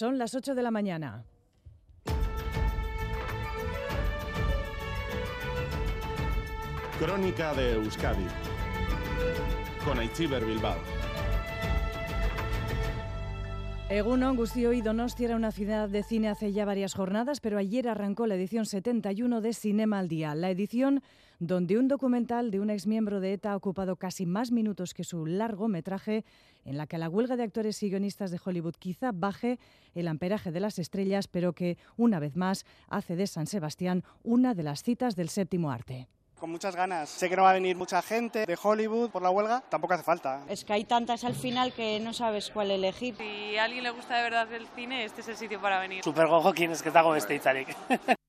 Son las 8 de la mañana. Crónica de Euskadi con Aichiber Bilbao. Egunon, Gustio y Donostia era una ciudad de cine hace ya varias jornadas, pero ayer arrancó la edición 71 de Cinema al Día, la edición donde un documental de un exmiembro de ETA ha ocupado casi más minutos que su largometraje, en la que la huelga de actores y guionistas de Hollywood quizá baje el amperaje de las estrellas, pero que, una vez más, hace de San Sebastián una de las citas del séptimo arte con muchas ganas. Sé que no va a venir mucha gente de Hollywood por la huelga, tampoco hace falta. Es que hay tantas al final que no sabes cuál elegir. Si a alguien le gusta de verdad el cine, este es el sitio para venir. Super gojo quién es que está con este Titanic.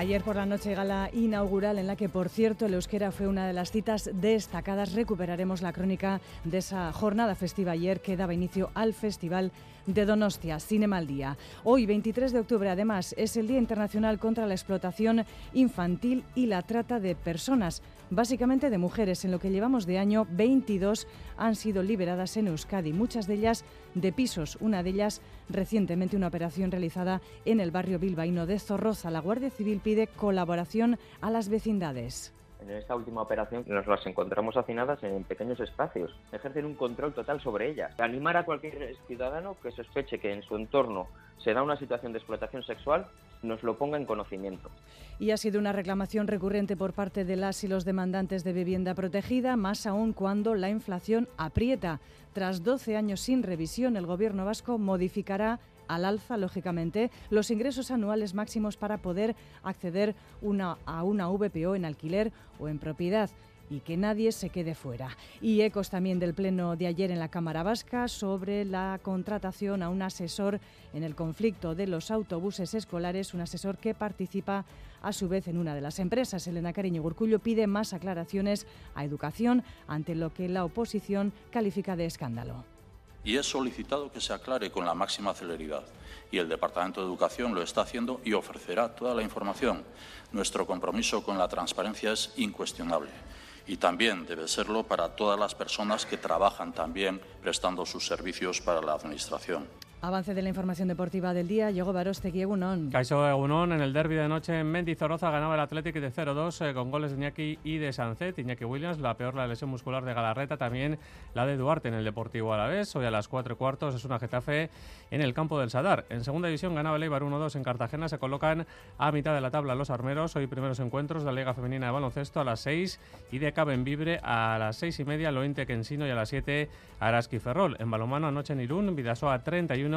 Ayer por la noche gala inaugural en la que, por cierto, el euskera fue una de las citas destacadas. Recuperaremos la crónica de esa jornada festiva ayer que daba inicio al Festival de Donostia, Cinema al Día. Hoy, 23 de octubre, además, es el Día Internacional contra la Explotación Infantil y la Trata de Personas básicamente de mujeres. En lo que llevamos de año, 22 han sido liberadas en Euskadi, muchas de ellas de pisos, una de ellas recientemente una operación realizada en el barrio bilbaíno de Zorroza. La Guardia Civil pide colaboración a las vecindades. En esta última operación nos las encontramos hacinadas en pequeños espacios. Ejercen un control total sobre ellas. Animar a cualquier ciudadano que sospeche que en su entorno se da una situación de explotación sexual nos lo ponga en conocimiento. Y ha sido una reclamación recurrente por parte de las y los demandantes de vivienda protegida, más aún cuando la inflación aprieta. Tras 12 años sin revisión, el Gobierno vasco modificará al alza, lógicamente, los ingresos anuales máximos para poder acceder a una VPO en alquiler o en propiedad y que nadie se quede fuera. Y ecos también del pleno de ayer en la Cámara Vasca sobre la contratación a un asesor en el conflicto de los autobuses escolares, un asesor que participa a su vez en una de las empresas. Elena Cariño Gurcullo pide más aclaraciones a educación ante lo que la oposición califica de escándalo. Y he solicitado que se aclare con la máxima celeridad. Y el Departamento de Educación lo está haciendo y ofrecerá toda la información. Nuestro compromiso con la transparencia es incuestionable y también debe serlo para todas las personas que trabajan también prestando sus servicios para la Administración. Avance de la información deportiva del día, llegó Barostegui Egunon. Caixo Egunon, en el derby de noche en Mendizorroza ganaba el Athletic de 0-2 eh, con goles de Iñaki y de Sancet. Iñaki Williams, la peor la lesión muscular de Galarreta, también la de Duarte en el Deportivo Alavés. Hoy a las 4 cuartos es una Getafe en el campo del Sadar. En segunda división ganaba el Eibar 1-2 en Cartagena. Se colocan a mitad de la tabla los armeros. Hoy primeros encuentros de la Liga Femenina de Baloncesto a las 6 y de Caben Vibre a las 6 y media Lointe Kensino y a las 7 Araski Ferrol. En balomano anoche en Irún, Vidasoa 31,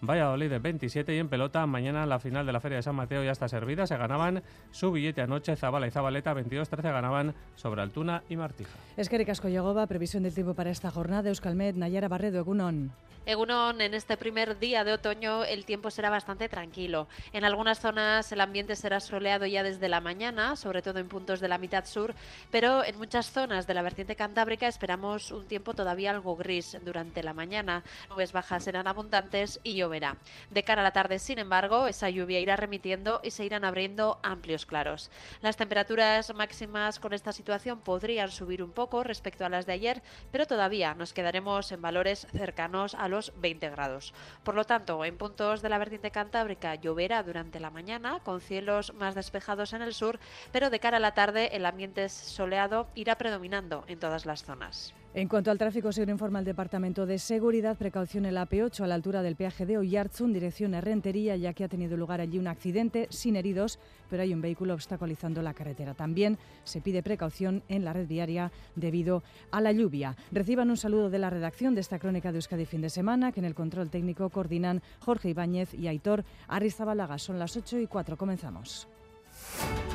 Valladolid de 27 y en pelota mañana la final de la Feria de San Mateo ya está servida. Se ganaban su billete anoche Zabala y Zabaleta 22-13 ganaban sobre Altuna y Martija. Es que Ricasco previsión del tiempo para esta jornada. Euskalmet, Nayara Barredo, Egunon. Egunon, en este primer día de otoño el tiempo será bastante tranquilo. En algunas zonas el ambiente será soleado ya desde la mañana, sobre todo en puntos de la mitad sur, pero en muchas zonas de la vertiente cantábrica esperamos un tiempo todavía algo gris durante la mañana. Nubes bajas serán abundantes y lloverá. De cara a la tarde, sin embargo, esa lluvia irá remitiendo y se irán abriendo amplios claros. Las temperaturas máximas con esta situación podrían subir un poco respecto a las de ayer, pero todavía nos quedaremos en valores cercanos a los 20 grados. Por lo tanto, en puntos de la vertiente cantábrica lloverá durante la mañana, con cielos más despejados en el sur, pero de cara a la tarde el ambiente soleado irá predominando en todas las zonas. En cuanto al tráfico, se informa el Departamento de Seguridad, precaución en la AP8 a la altura del peaje de Oyarzun, dirección Rentería, ya que ha tenido lugar allí un accidente sin heridos, pero hay un vehículo obstaculizando la carretera. También se pide precaución en la red viaria debido a la lluvia. Reciban un saludo de la redacción de esta crónica de Euskadi fin de semana, que en el control técnico coordinan Jorge Ibáñez y Aitor Arrizabalaga. Son las 8 y 4. Comenzamos.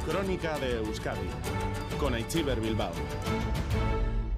Crónica de Euskadi con Aichiber Bilbao.